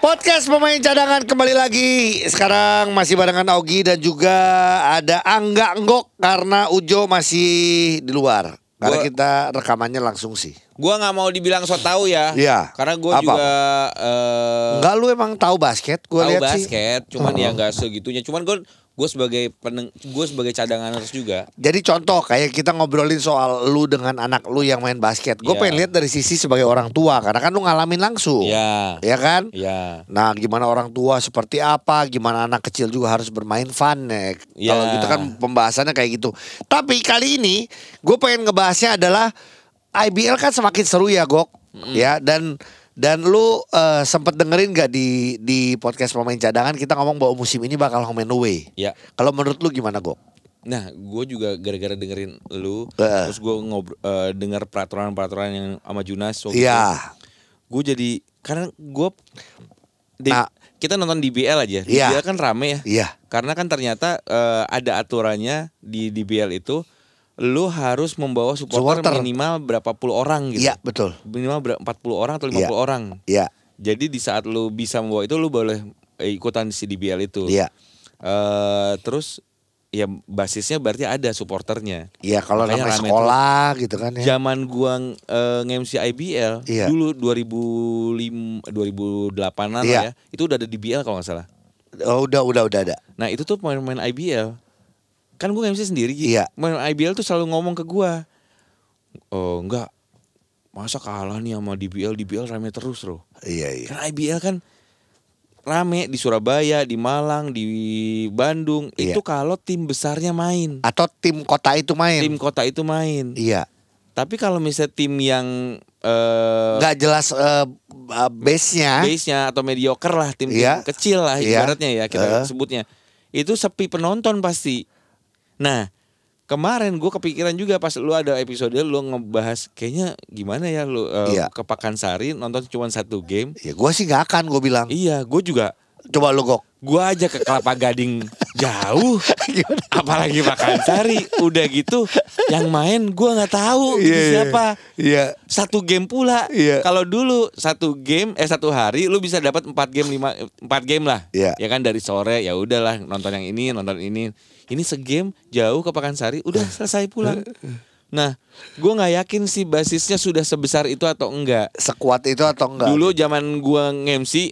Podcast pemain cadangan kembali lagi. Sekarang masih barengan Augie dan juga ada Angga Enggok karena Ujo masih di luar. Karena Gua- kita rekamannya langsung sih. Gua nggak mau dibilang so tau ya. Iya. Karena gua Apa? juga eh, Enggak lu emang tahu basket? Gue tahu lihat sih. basket, cuman Oh. ya nggak segitunya. Cuman gue gue sebagai peneng, gue sebagai cadanganers juga. Jadi contoh kayak kita ngobrolin soal lu dengan anak lu yang main basket. Gue Iya. pengen lihat dari sisi sebagai orang tua karena kan lu ngalamin langsung. Iya. Ya kan? Iya. Nah, gimana orang tua seperti apa, gimana anak kecil juga harus bermain fun ya. Ya. Kalau gitu kan pembahasannya kayak gitu. Tapi kali ini gue pengen ngebahasnya adalah IBL kan semakin seru ya, Gok. Ya, dan dan lu eh, sempet dengerin gak di di podcast pemain cadangan kita ngomong bahwa musim ini bakal home and away. Ya. Kalau menurut lu gimana, Gok? Nah, gue juga gara-gara dengerin lu, Heeh. terus gue ngobrol eh, dengar peraturan-peraturan yang sama Junas. waktu. Iya. Gue jadi karena gue Nah. kita nonton DBL aja. Iya. DBL kan rame ya. Iya. Karena kan ternyata eh, ada aturannya di DBL itu lu harus membawa supporter, Supporter. minimal berapa puluh orang gitu. Iya, betul. Minimal ber- 40 orang atau 50 Iya. orang. Iya. Jadi di saat lu bisa membawa itu lu boleh eh, ikutan si DBL itu. Iya. Eh, terus ya basisnya berarti ada supporternya. Iya, kalau namanya sekolah gitu kan ya. Zaman gua eh, nge-MC IBL Iya. dulu 2005 2008-an Iya. ya. Itu udah ada DBL kalau nggak salah. Oh, udah, udah, udah ada. Nah itu tuh pemain-pemain IBL Kan gue MC sendiri Gi. Iya. Pemain IBL tuh selalu ngomong ke gue Oh enggak Masa kalah nih sama DBL DBL rame terus loh Iya, iya. Karena IBL kan Rame di Surabaya Di Malang Di Bandung Iya. Itu kalau tim besarnya main Atau tim kota itu main. Tim kota itu main Iya. Tapi kalau misalnya tim yang eh nggak jelas eh, eh, base-nya. base-nya atau mediocre lah tim-tim Iya. kecil lah Iya. ibaratnya ya kita Eh. sebutnya itu sepi penonton pasti nah kemarin gue kepikiran juga pas lu ada episode lu ngebahas kayaknya gimana ya lu eh, Iya. ke Pakansari nonton cuma satu game Ya gua sih nggak akan gue bilang. iya gue juga Coba lu gok. gue aja ke Kelapa Gading jauh apalagi Pakansari udah gitu yang main gue nggak tahu gitu Iya, iya. siapa Iya. satu game pula. Iya. Kalau dulu satu game eh satu hari lu bisa dapat empat game lima empat game lah. Iya. Ya kan dari sore ya udahlah nonton yang ini nonton ini. Ini segame jauh ke Pakansari udah selesai pulang. Nah, gua nggak yakin sih basisnya sudah sebesar itu atau enggak. Sekuat itu atau enggak? Dulu zaman gua nge-MC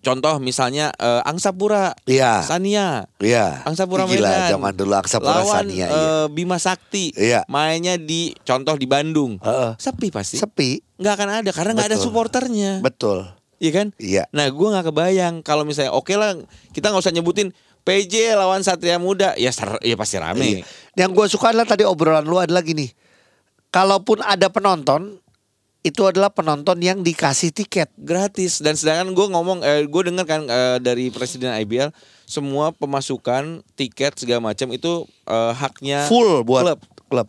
contoh misalnya eh, Angsa Pura, Iya. Sania, Iya. Angsa Pura Gila, Medan. zaman dulu Angsa Pura lawan Sania, iya. eh, Bima Sakti. Iya. Mainnya di contoh di Bandung. Heeh. Sepi pasti Sepi. nggak akan ada karena nggak ada supporternya, Betul. iya kan? Iya. Nah, gue nggak kebayang kalau misalnya oke lah kita nggak usah nyebutin PJ lawan Satria Muda, ya ser- ya pasti rame. Iya. Yang gue suka adalah tadi obrolan lu adalah gini. Kalaupun ada penonton, itu adalah penonton yang dikasih tiket. Gratis dan sedangkan gue ngomong, eh, gue dengar kan eh, dari presiden IBL semua pemasukan tiket segala macam itu eh, haknya Full buat klub. klub.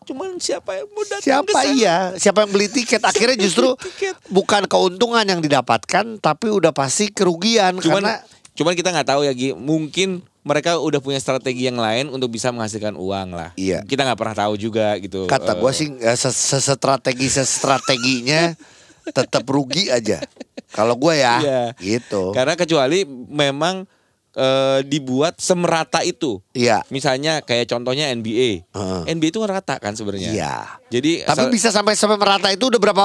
Cuman siapa yang mau datang Siapa sana? iya? Siapa yang beli tiket? Akhirnya justru tiket? bukan keuntungan yang didapatkan, tapi udah pasti kerugian Cuman karena cuman kita nggak tahu ya Gi, mungkin mereka udah punya strategi yang lain untuk bisa menghasilkan uang lah. Iya. Kita nggak pernah tahu juga gitu. kata Eh, gue sih eh, ses- strategi strateginya tetap rugi aja. Kalau gue ya, Iya. gitu. Karena kecuali memang eh, dibuat semerata itu. Iya. Misalnya kayak contohnya NBA. Heeh. NBA itu kan rata kan sebenarnya. Iya. Jadi Tapi bisa sampai sampai merata itu udah berapa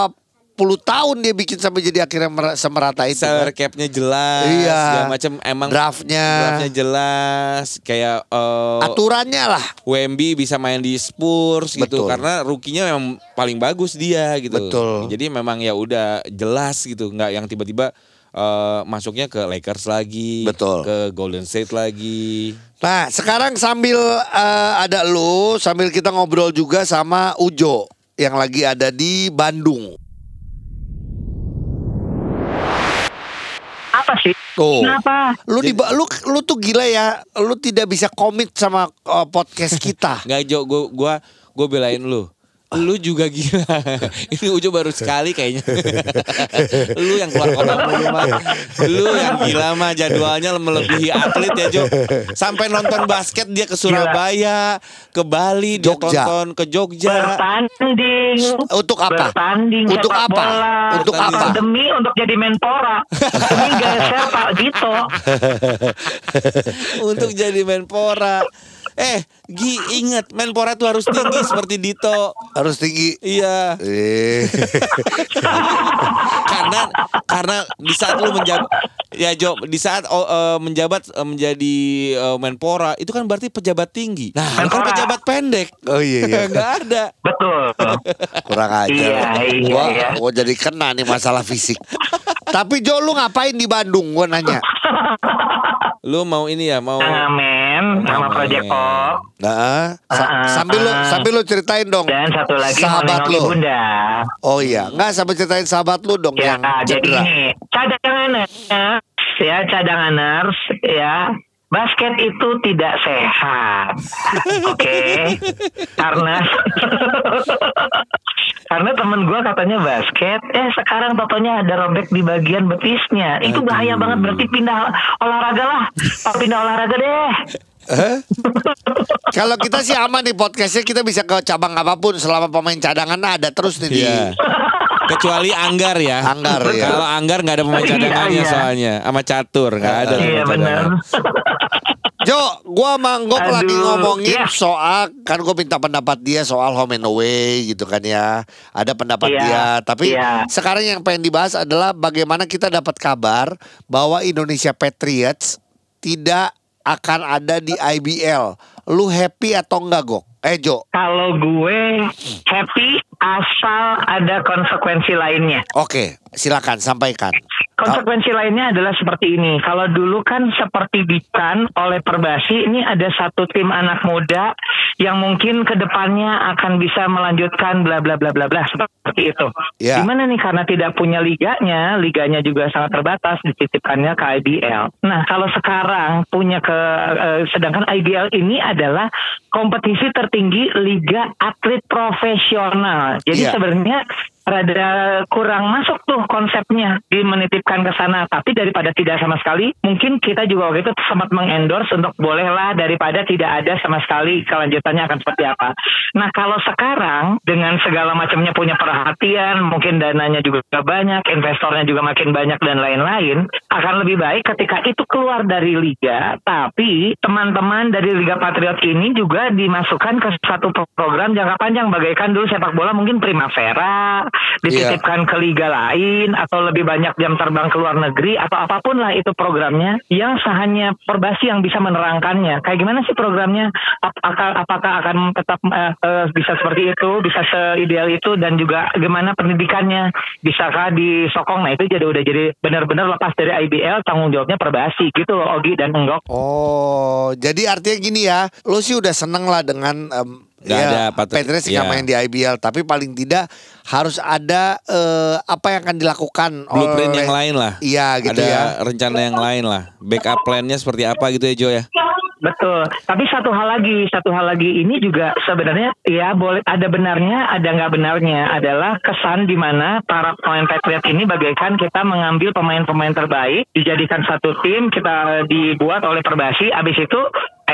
tahun dia bikin sampai jadi akhirnya mer- semerata itu. salary kan. cap-nya jelas, Iya. segala macam emang Draftnya. draftnya jelas, kayak eh, Aturannya lah. Wemby bisa main di Spurs gitu Betul. karena rukinya memang paling bagus dia gitu. Betul. Jadi memang ya udah jelas gitu, nggak yang tiba-tiba eh, masuknya ke Lakers lagi, Betul. ke Golden State lagi. Nah, sekarang sambil eh, ada lu, sambil kita ngobrol juga sama Ujo yang lagi ada di Bandung. Sih. Tuh. Kenapa? Lu di lu lu tuh gila ya. Lu tidak bisa komit sama uh, podcast kita. Nggak Jo, gua gua gua belain lu. Lu juga gila. Ini Ujo baru sekali kayaknya. lu yang keluar kota mulu mah. Lu yang gila mah jadwalnya melebihi atlet ya Jo. Sampai nonton basket dia ke Surabaya, ke Bali, dia Jogja. tonton ke Jogja. Bertanding. Untuk apa? Bertanding Untuk sepak apa? bola. Untuk apa? Demi untuk jadi menpora. Demi geser Pak Dito. Untuk jadi Menpora. Eh, Gi ingat Menpora tuh harus tinggi seperti Dito. Harus tinggi. Iya. Eh. karena karena di saat lu menjabat ya Jo di saat eh, menjabat eh, menjadi eh, Menpora itu kan berarti pejabat tinggi. Nah, kan Menpora. pejabat pendek. Oh iya iya. Nggak ada. Betul. Kurang ajar. Iya, iya, gua, iya. gua jadi kena nih masalah fisik. Tapi Jo lu ngapain di Bandung? Gua nanya. Lu mau ini ya, mau Amin. Sama Project Pop. Nah, sa- Ah, sambil lu ah. sambil lu ceritain dong. Dan satu lagi sahabat lu. Bunda. Oh iya, nggak sambil ceritain sahabat lu dong Ya, yang jadi cedera. ini cadanganers ya cadanganers ya basket itu tidak sehat, oke? Karena karena temen gue katanya basket, eh sekarang totonya ada robek di bagian betisnya. Itu bahaya banget berarti pindah olahraga lah, Oh, pindah olahraga deh. Kalau kita sih aman di podcastnya kita bisa ke cabang apa pun selama pemain cadangan ada terus nih di Iya. Kecuali Anggar ya. Anggar, ya. Kalau Anggar nggak ada pemain Iya, cadangannya iya. soalnya, sama catur nggak ada. Iya benar. Jo, gua manggok Aduh, lagi ngomongin iya. soal kan gua minta pendapat dia soal home and away gitu kan ya. Ada pendapat Iya, dia, tapi iya. sekarang yang pengen dibahas adalah bagaimana kita dapat kabar bahwa Indonesia Patriots tidak akan ada di IBL. Lu happy atau enggak, Gok? Eh, Jo. Kalau gue happy asal ada konsekuensi lainnya. Oke, silakan sampaikan. Konsekuensi lainnya adalah seperti ini. Kalau dulu kan seperti dikan oleh Perbasi, ini ada satu tim anak muda yang mungkin ke depannya akan bisa melanjutkan bla bla bla bla bla seperti itu. Ya. Gimana nih karena tidak punya liganya, liganya juga sangat terbatas dititipkannya ke IBL. Nah kalau sekarang punya ke, eh, sedangkan IBL ini adalah kompetisi tertinggi liga atlet profesional. Jadi Iya. sebenarnya rada kurang masuk tuh konsepnya di menitipkan ke sana. Tapi daripada tidak sama sekali mungkin kita juga waktu itu sempat mengendorse untuk bolehlah daripada tidak ada sama sekali kelanjutannya akan seperti apa. Nah kalau sekarang dengan segala macamnya punya perhatian mungkin dananya juga banyak investornya juga makin banyak dan lain-lain akan lebih baik ketika itu keluar dari liga tapi teman-teman dari Liga Patriot ini juga dimasukkan ke satu program jangka panjang. Bagaikan dulu sepak bola mungkin Primavera dititipkan ke liga lain atau lebih banyak jam terbang ke luar negeri atau apa pun lah itu programnya yang hanya perbasi yang bisa menerangkannya. Kayak gimana sih programnya? Apakah apakah akan tetap eh, eh, bisa seperti itu bisa seideal itu dan juga gimana pendidikannya? Bisakah disokong? Nah itu jadi udah jadi benar-benar lepas dari IBL tanggung jawabnya perbasi gitu loh Ogi dan Enggok. Oh, jadi artinya gini ya, lu sih udah seneng lah dengan em, Nggak ya, ada Patri- Patriots nggak iya. main di IBL, tapi paling tidak harus ada eh, apa yang akan dilakukan Blueprint oleh yang lain lah. Iya gitu ada ya. rencana yang lain lah. Backup plan-nya seperti apa gitu ya Jo ya? Betul. Tapi satu hal lagi, satu hal lagi ini juga sebenarnya ya boleh ada benarnya, ada nggak benarnya adalah kesan di mana para pemain Patriot ini bagaikan kita mengambil pemain-pemain terbaik, dijadikan satu tim, kita dibuat oleh Perbasi, abis itu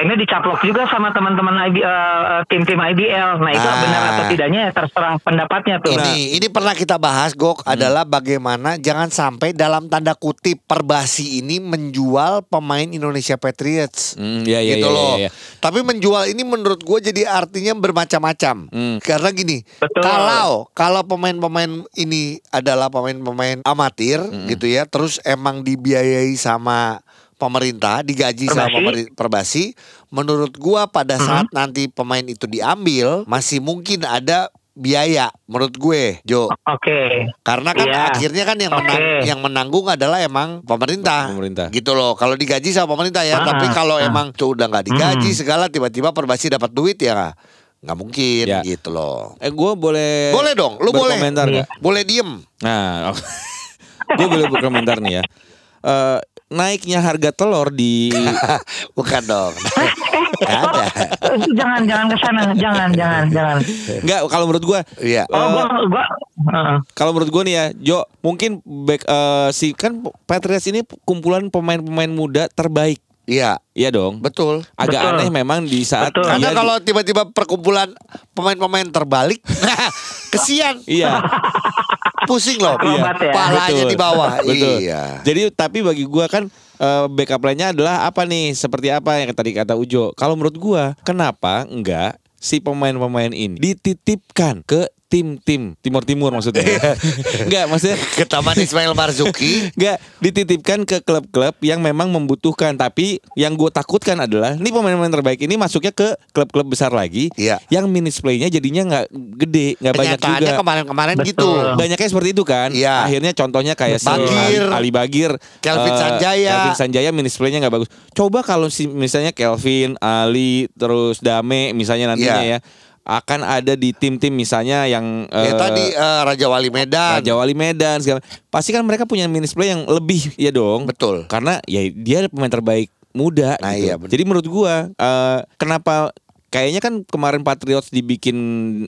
akhirnya dicaplok juga sama teman-teman IB, eh, tim-tim IBL. Nah itu Ah. benar atau tidaknya ya terserah pendapatnya tuh. Ini ini pernah kita bahas Gok Hmm. adalah bagaimana jangan sampai dalam tanda kutip Perbasi ini menjual pemain Indonesia Patriots. Hmm, ya ya gitu ya, loh. ya, ya. Tapi menjual ini menurut gue jadi artinya bermacam-macam. Hmm. Karena gini, Betul. kalau kalau pemain-pemain ini adalah pemain-pemain amatir Hmm. gitu ya, terus emang dibiayai sama pemerintah, digaji sama Perbasi. pemerintah Perbasi, menurut gua pada Hmm. saat nanti pemain itu diambil masih mungkin ada biaya menurut gue, Jo. Oke. Karena kan Iya. akhirnya kan yang menang, Oke. yang menanggung adalah emang pemerintah. Pemerintah. Gitu loh. Kalau digaji sama pemerintah ya, Ah, tapi kalau ah. emang tuh udah nggak digaji Hmm. segala tiba-tiba Perbasi dapat duit ya nggak? nggak mungkin Ya. gitu loh. Eh gue boleh Boleh dong, lu boleh. berkomentar nggak? Boleh diem. Nah, gue boleh berkomentar nih ya. Eh naiknya harga telur di Bukan dong. Ada. Eh, jangan jangan ke sana, jangan jangan jangan. Enggak, kalau menurut gua Iya. Oh, gua gua heeh. kalau menurut gua nih ya, Jo, mungkin back eh, si kan Patriots ini kumpulan pemain-pemain muda terbaik. Iya, Iya dong. betul. Agak Betul. aneh memang di saat Betul. Karena kalau tiba-tiba perkumpulan pemain-pemain terbalik, kesian, Iya. Pusing loh. Akrobat ya. Palanya Betul. di bawah. Betul. Iya. Jadi tapi bagi gua kan eh, backup line-nya adalah apa nih? Seperti apa yang tadi kata Ujo. Kalau menurut gua, kenapa enggak si pemain-pemain ini dititipkan ke tim-tim Timur Timur maksudnya. enggak, maksudnya Ke Taman Ismail Marzuki. Enggak dititipkan ke klub-klub yang memang membutuhkan Tapi yang gue takutkan adalah Ini pemain-pemain terbaik ini masuknya ke klub-klub besar lagi Iya. Yang minutes play-nya jadinya nggak gede Nggak banyak juga kemarin-kemarin Betul. gitu. Banyaknya seperti itu kan Iya. Akhirnya contohnya kayak si Bagir. Ali, Ali Bagir Kelvin eh, Sanjaya. Kelvin Sanjaya minutes play-nya nggak bagus Coba kalau si misalnya Kelvin, Ali, terus Dame misalnya nantinya Iya. ya akan ada di tim-tim misalnya yang Ya eh, tadi eh, Raja Wali Medan. Raja Wali Medan segala. Pasti kan mereka punya minutes play yang lebih ya dong. Betul. Karena ya dia pemain terbaik muda Nah, gitu. iya, bener. Jadi menurut gua eh, kenapa kayaknya kan kemarin Patriots dibikin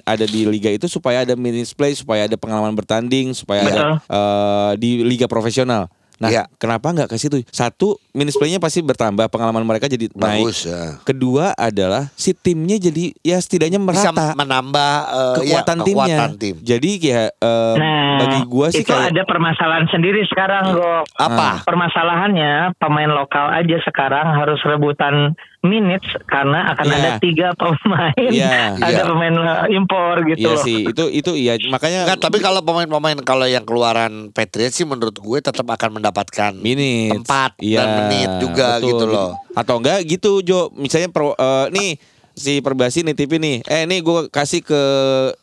ada di liga itu supaya ada minutes play, supaya ada pengalaman bertanding, supaya ada eh, di liga profesional. Nah, Iya. kenapa nggak ke situ? Satu, minutes play-nya pasti bertambah, pengalaman mereka jadi naik. Bagus. ya. Kedua adalah si timnya jadi ya setidaknya Bisa merata menambah eh, ya, kekuatan timnya. kekuatan tim. Jadi ya eh, Nah, bagi gua sih itu kayak ada permasalahan sendiri sekarang, Go. Apa? Permasalahannya pemain lokal aja sekarang harus rebutan minutes karena akan Iya. ada tiga pemain, Iya. ada Iya. pemain uh, impor gitu. Iya loh. sih, itu itu iya makanya Enggak, tapi kalau pemain-pemain kalau yang keluaran Patriots sih menurut gue tetap akan mendapatkan minutes tempat Iya, dan menit juga betul. gitu loh. Atau enggak gitu Jo, misalnya pro, eh, nih si Perbasi nitipin nih. Eh nih gue kasih ke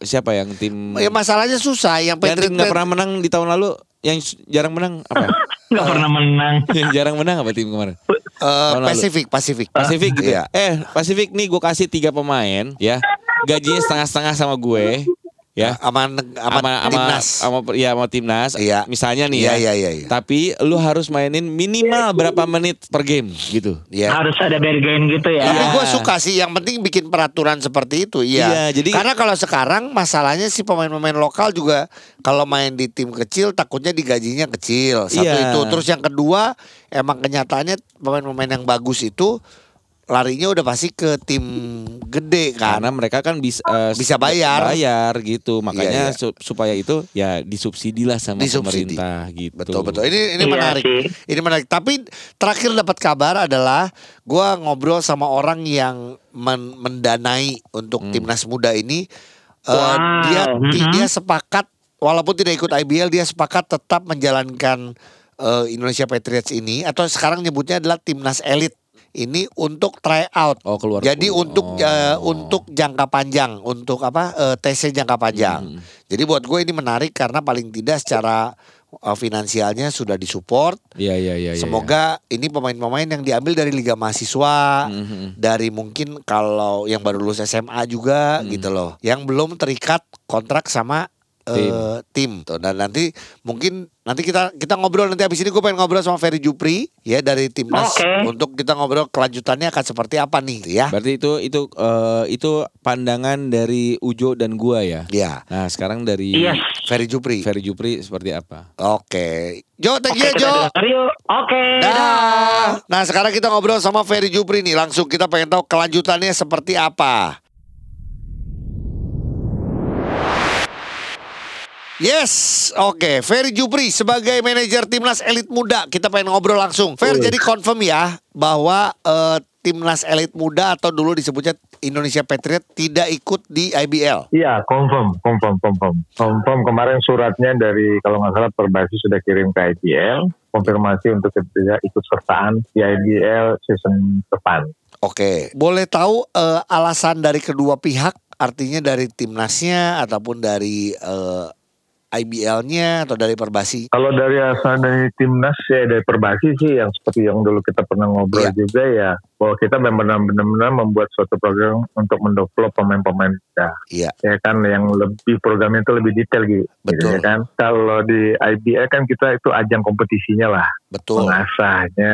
siapa yang tim Ya masalahnya susah yang yang tim Patriots nggak pernah menang di tahun lalu yang jarang menang apa? Nggak pernah menang. yang jarang menang apa tim kemarin? eh, Tahun lalu. Pasifik, Pasifik. Pasifik gitu. Iya. Eh, Pasifik nih gue kasih tiga pemain ya. Gajinya setengah-setengah sama gue ya. Sama neg- sama Sama sama timnas. sama ya sama timnas. Iya. Misalnya nih Iya, ya. iya, iya, iya. Tapi lu harus mainin minimal berapa menit per game gitu. Iya. Harus ada bargain gitu ya. Tapi Iya. gue suka sih, yang penting bikin peraturan seperti itu. Iya. Iya, jadi- karena kalau sekarang masalahnya si pemain-pemain lokal juga kalau main di tim kecil takutnya digajinya kecil. Satu Iya. itu. Terus yang kedua, emang kenyataannya pemain-pemain yang bagus itu larinya udah pasti ke tim gede kan. Karena mereka kan bisa eh, Bisa bayar. bayar gitu. Makanya Iya, iya. su- supaya itu ya disubsidi lah sama Disubsidi. pemerintah gitu. Betul betul. Ini ini Iya menarik. sih. Ini menarik. Tapi terakhir dapat kabar adalah gua ngobrol sama orang yang men- mendanai untuk Hmm. timnas muda ini. Eh, Wow. Dia ti- Mhm. dia sepakat walaupun tidak ikut IBL dia sepakat tetap menjalankan eh, Indonesia Patriots ini atau sekarang nyebutnya adalah timnas elit ini untuk try out. Oh, keluar. Jadi Oh. untuk eh, untuk jangka panjang, untuk apa eh, TC jangka panjang. Hmm. Jadi buat gue ini menarik karena paling tidak secara eh, finansialnya sudah disupport. Iya iya iya. iya, Semoga ini pemain-pemain yang diambil dari liga mahasiswa, iya. Mhm. dari mungkin kalau yang baru lulus SMA juga Hmm. gitu loh, yang belum terikat kontrak sama eh, tim. Tuh, dan nanti mungkin nanti kita kita ngobrol nanti habis ini gue pengen ngobrol sama Ferry Jupri ya dari timnas Oke. untuk kita ngobrol kelanjutannya akan seperti apa nih ya. Berarti itu itu eh, itu pandangan dari Ujo dan gua ya. Ya, Nah, sekarang dari Yes. Ferry Jupri. Ferry Jupri seperti apa? Oke. Jo, thank you kita Jo. Oke. Dah. Nah sekarang kita ngobrol sama Ferry Jupri nih Langsung kita pengen tahu kelanjutannya seperti apa Yes, oke. Ferry Jupri sebagai manajer timnas elit muda, kita pengen ngobrol langsung. Fer, jadi confirm ya bahwa eh, timnas elit muda atau dulu disebutnya Indonesia Patriot tidak ikut di IBL. Iya, confirm, confirm, confirm. Confirm kemarin suratnya dari kalau nggak salah Perbasi sudah kirim ke IBL, konfirmasi untuk tidak ikut sertaan di IBL season depan. Oke, boleh tahu eh, alasan dari kedua pihak, artinya dari timnasnya ataupun dari eh, IBL-nya atau dari Perbasi? Kalau dari asal dari timnas ya dari perbasi sih yang seperti yang dulu kita pernah ngobrol Iya. juga ya bahwa kita memang benar-benar membuat suatu program untuk mendevelop pemain-pemain kita. Iya. Ya kan yang lebih programnya itu lebih detail gitu. Betul. Ya kan. Kalau di IBL kan kita itu ajang kompetisinya lah, Betul. mengasahnya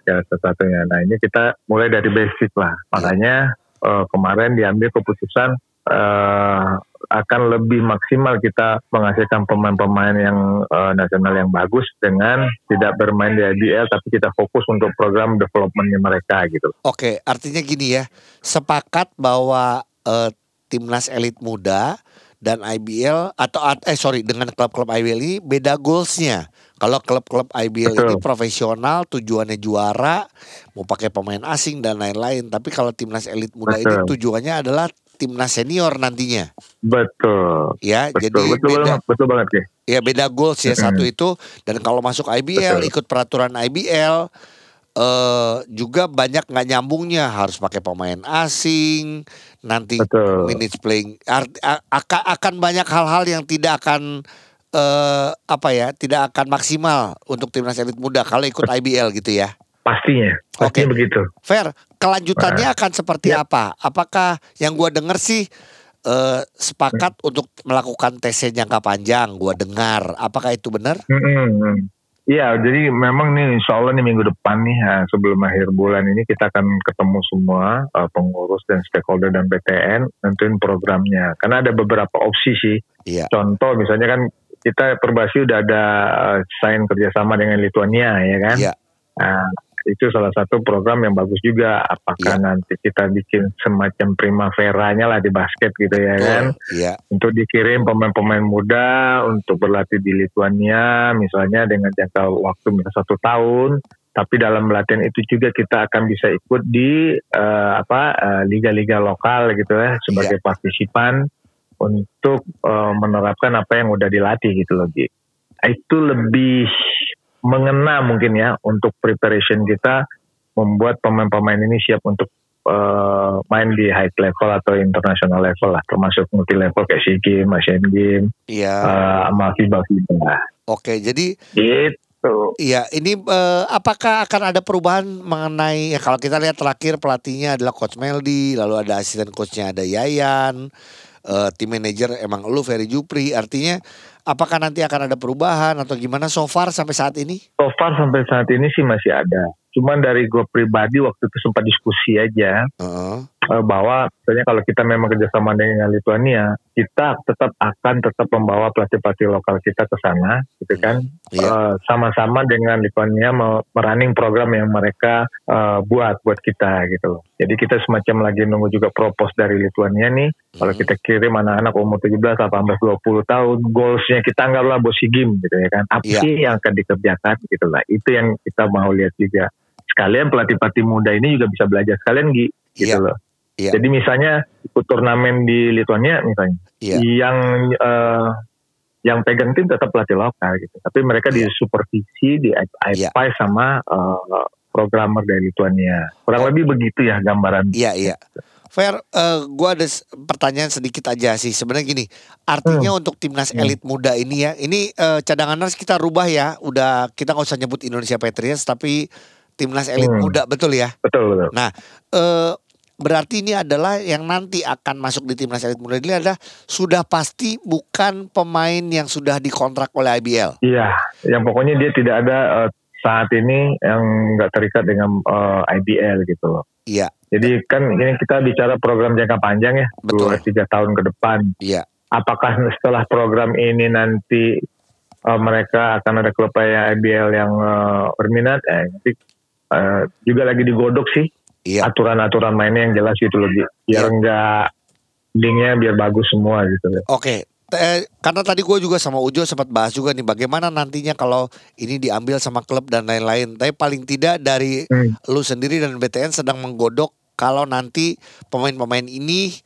segala sesuatunya. Nah ini kita mulai dari basic lah. Makanya eh, kemarin diambil keputusan eh, akan lebih maksimal kita menghasilkan pemain-pemain yang eh, nasional yang bagus dengan tidak bermain di IBL tapi kita fokus untuk program developmentnya mereka gitu. Oke, artinya gini ya, sepakat bahwa eh, timnas elit muda dan IBL atau at- eh sorry dengan klub-klub IBL ini beda goalsnya. Kalau klub-klub IBL ini Betul. profesional, tujuannya juara, mau pakai pemain asing dan lain-lain. Tapi kalau timnas elit muda ini Betul. tujuannya adalah timnas senior nantinya, Betul. ya. Betul, Jadi betul, beda, banget, betul banget Ki. ya beda goals ya satu itu. Dan kalau masuk IBL Betul. ikut peraturan IBL eh juga banyak nggak nyambungnya harus pakai pemain asing nanti Betul. minutes playing akan akan banyak hal-hal yang tidak akan eh apa ya tidak akan maksimal untuk timnas elit muda kalau ikut IBL gitu ya Pastinya, pastinya Oke. begitu. fair kelanjutannya akan seperti Ya. apa apakah yang gua dengar sih eh sepakat untuk melakukan tesnya jangka panjang gua dengar apakah itu benar Mm-mm. Iya, jadi memang nih insya Allah nih minggu depan nih ya, sebelum akhir bulan ini kita akan ketemu semua uh, pengurus dan stakeholder dan PTN nentuin programnya. Karena ada beberapa opsi sih. Iya. Contoh misalnya kan kita perbasi udah ada uh, sign kerjasama dengan Lituania ya kan. Iya. Nah, itu salah satu program yang bagus juga. Apakah Iya. nanti kita bikin semacam primavera-nya lah di basket gitu ya kan Betul. iya untuk dikirim pemain-pemain muda untuk berlatih di Lituania misalnya dengan jangka waktu misalnya satu tahun tapi dalam latihan itu juga kita akan bisa ikut di eh, apa eh, liga-liga lokal gitu ya sebagai partisipan untuk eh, menerapkan apa yang udah dilatih gitu loh itu lebih mengena mungkin ya untuk preparation kita membuat pemain-pemain ini siap untuk eh, main di high level atau international level lah, termasuk multi level kayak SEA Games, Asian Games, iya eh, sama FIBA FIBA. oke jadi Gitu. Iya, ini eh, apakah akan ada perubahan mengenai ya kalau kita lihat terakhir pelatihnya adalah Coach Meldi, lalu ada asisten coachnya ada Yayan, eh, tim manajer emang lu Ferry Jupri, artinya apakah nanti akan ada perubahan atau gimana so far sampai saat ini? So far sampai saat ini sih masih ada. Cuman dari gue pribadi waktu itu sempat diskusi aja eh, bahwa misalnya kalau kita memang kerjasama dengan Lituania, kita tetap akan tetap membawa pelatih-pelatih lokal kita ke sana, gitu kan? Iya. Eh, sama-sama dengan Lituania me- merunning program yang mereka eh, buat buat kita gitu loh. Jadi kita semacam lagi nunggu juga propose dari Lituania nih. Kalau Hmm. kita kirim anak-anak umur 17, 18, 20 tahun, goalsnya kita anggaplah bos game gitu ya kan. Apa Iya. sih yang akan dikerjakan gitu lah. Itu yang kita mau lihat juga. Sekalian pelatih-pelatih muda ini juga bisa belajar sekalian Gi, gitu Iya. loh. Iya. Jadi misalnya ikut turnamen di Lituania misalnya, Iya. yang eh, yang pegang tim tetap pelatih lokal gitu, tapi mereka Iya. disupervisi, di advise sama eh, programmer dari Lituania. Kurang lebih begitu ya gambaran. Iya, iya. Fair, eh, gua ada pertanyaan sedikit aja sih. Sebenarnya gini, artinya untuk timnas elit muda ini ya, ini eh, cadangan harus kita rubah ya. Udah kita nggak usah nyebut Indonesia Patriots, tapi timnas elit Hmm. muda betul ya. Betul betul. Nah, eh, berarti ini adalah yang nanti akan masuk di timnas elit muda ini adalah sudah pasti bukan pemain yang sudah dikontrak oleh IBL. Iya, yang pokoknya dia tidak ada eh, saat ini yang nggak terikat dengan eh, IBL gitu loh. Iya, Jadi kan ini kita bicara program jangka panjang ya, Betul. dua tiga tahun ke depan. iya, apakah setelah program ini nanti uh, mereka akan ada klub IBL yang uh, berminat eh nanti uh, juga lagi digodok sih iya. aturan-aturan mainnya yang jelas gitu loh biar Iya. enggak linknya biar bagus semua gitu ya. Oke, eh, karena tadi gue juga sama Ujo sempat bahas juga nih bagaimana nantinya kalau ini diambil sama klub dan lain-lain. Tapi paling tidak dari Hmm. lu sendiri dan BTN sedang menggodok kalau nanti pemain-pemain ini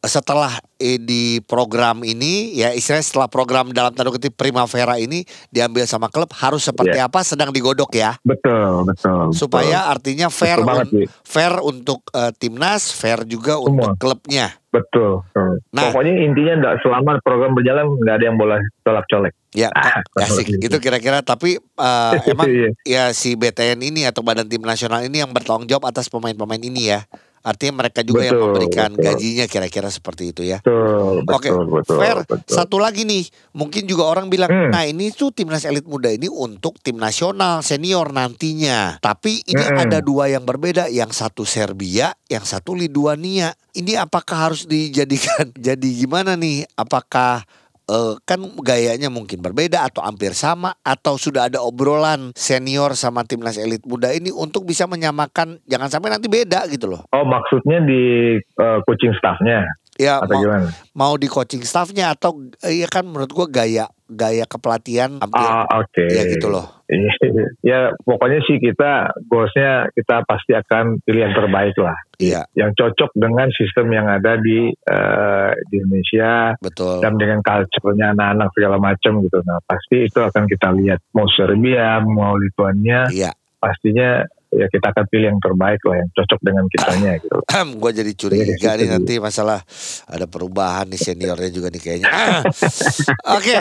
setelah eh, di program ini ya istilahnya setelah program dalam tanda kutip Primavera ini diambil sama klub harus seperti Iya. apa sedang digodok ya Betul, betul. supaya artinya fair Betul banget, un- fair untuk eh, timnas fair juga untuk klubnya betul. betul. Nah. Pokoknya intinya enggak selama program berjalan nggak ada yang boleh colak-colek. ya Ah, asik gitu. itu kira-kira tapi eh, emang Iya. ya si BTN ini atau Badan Tim Nasional ini yang bertanggung jawab atas pemain-pemain ini ya artinya mereka juga yang Betul, memberikan betul. gajinya kira-kira seperti itu ya Betul, Oke, betul, betul. fair. betul. Satu lagi nih, mungkin juga orang bilang, Hmm. nah ini tuh timnas elit muda ini untuk tim nasional senior nantinya. Tapi ini Mm-mm. ada dua yang berbeda, yang satu Serbia, yang satu Lithuania. Ini apakah harus dijadikan jadi gimana nih? Apakah eh, kan gayanya mungkin berbeda atau hampir sama atau sudah ada obrolan senior sama timnas elit muda ini untuk bisa menyamakan jangan sampai nanti beda gitu loh. Oh, maksudnya di eh, coaching staffnya Ya atau mau, gimana? mau di coaching staffnya atau eh, ya kan menurut gua gaya gaya kepelatihan hampir Ah, oke. ya gitu loh. ya, pokoknya sih kita goalsnya kita pasti akan pilih yang terbaik lah. Iya, Yang cocok dengan sistem yang ada di eh, di Indonesia betul. dan dengan culture-nya anak-anak segala macam gitu. Nah, pasti itu akan kita lihat mau Serbia, mau Lithuania, Iya. pastinya ya kita akan pilih yang terbaik lah yang cocok dengan kitanya gitu. gue jadi curiga Iya, nih gitu. nanti masalah ada perubahan nih seniornya juga nih kayaknya. Ah. Oke,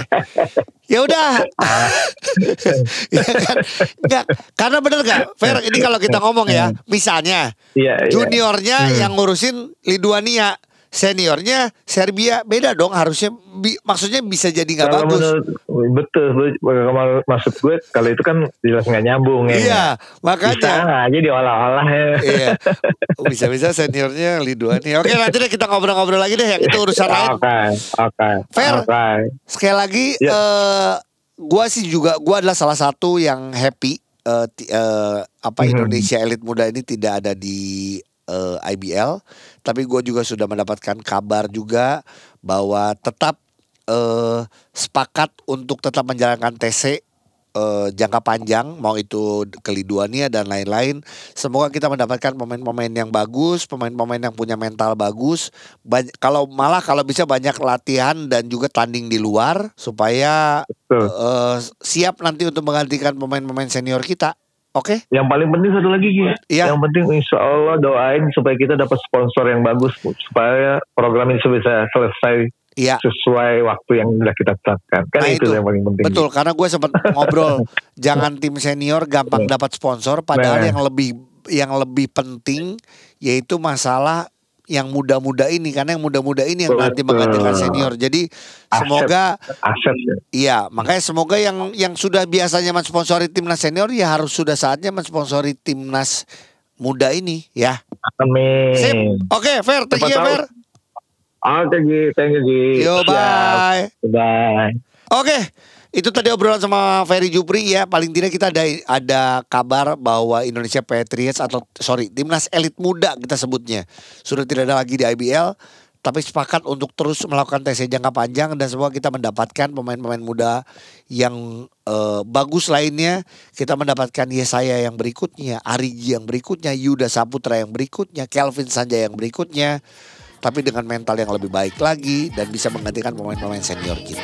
ya udah. ya kan? Nggak, karena bener gak, Fer? Ini kalau kita ngomong ya, misalnya Iya, iya. juniornya Hmm. yang ngurusin Lithuania, seniornya Serbia, beda dong. Harusnya, bi- maksudnya bisa jadi nggak bagus. menurut betul, kalau maksud gue kalau itu kan jelas nggak nyambung ya. Iya, Bisa makanya. aja diolah-olah ya. Iya, bisa-bisa seniornya Lithuania. Oke, nanti deh kita ngobrol-ngobrol lagi deh. Yang itu urusan lain. Oke, oke. Fair. Oke. Sekali lagi, Ya. eh gua sih juga, gua adalah salah satu yang happy. eh, ti- eh, apa Mhm. Indonesia elit muda ini tidak ada di eh, IBL, tapi gue juga sudah mendapatkan kabar juga bahwa tetap eh, sepakat untuk tetap menjalankan TC eh, jangka panjang, mau itu ke Lithuania dan lain-lain. Semoga kita mendapatkan pemain-pemain yang bagus, pemain-pemain yang punya mental bagus. Banyak, kalau malah kalau bisa banyak latihan dan juga tanding di luar supaya Betul. eh, siap nanti untuk menggantikan pemain-pemain senior kita. Oke? Yang paling penting satu lagi Gi. Iya. Yang penting insya Allah doain supaya kita dapat sponsor yang bagus supaya program ini bisa selesai Iya. sesuai waktu yang sudah kita tetapkan. Kan Nah, itu, itu. yang paling penting. Betul, karena gue sempat ngobrol jangan tim senior gampang dapat sponsor, padahal Nah. yang lebih yang lebih penting yaitu masalah yang muda-muda ini karena yang muda-muda ini yang nanti menggantikan senior. Jadi semoga Aset ya. iya, makanya semoga yang yang sudah biasanya mensponsori timnas senior ya harus sudah saatnya mensponsori timnas muda ini ya. Amin. Sip. Oke, Fer, thank Siapa you. Fer. Oke Gi, thank you Gi. Yo, Siap. bye. Bye. Oke, itu tadi obrolan sama Ferry Jupri ya. Paling tidak kita ada ada kabar bahwa Indonesia Patriots atau sorry timnas elit muda kita sebutnya sudah tidak ada lagi di IBL. Tapi sepakat untuk terus melakukan TC jangka panjang dan semoga kita mendapatkan pemain-pemain muda yang eh, bagus lainnya. Kita mendapatkan Yesaya yang berikutnya, Arigi yang berikutnya, Yuda Saputra yang berikutnya, Kelvin Sanjaya yang berikutnya. Tapi dengan mental yang lebih baik lagi dan bisa menggantikan pemain-pemain senior kita.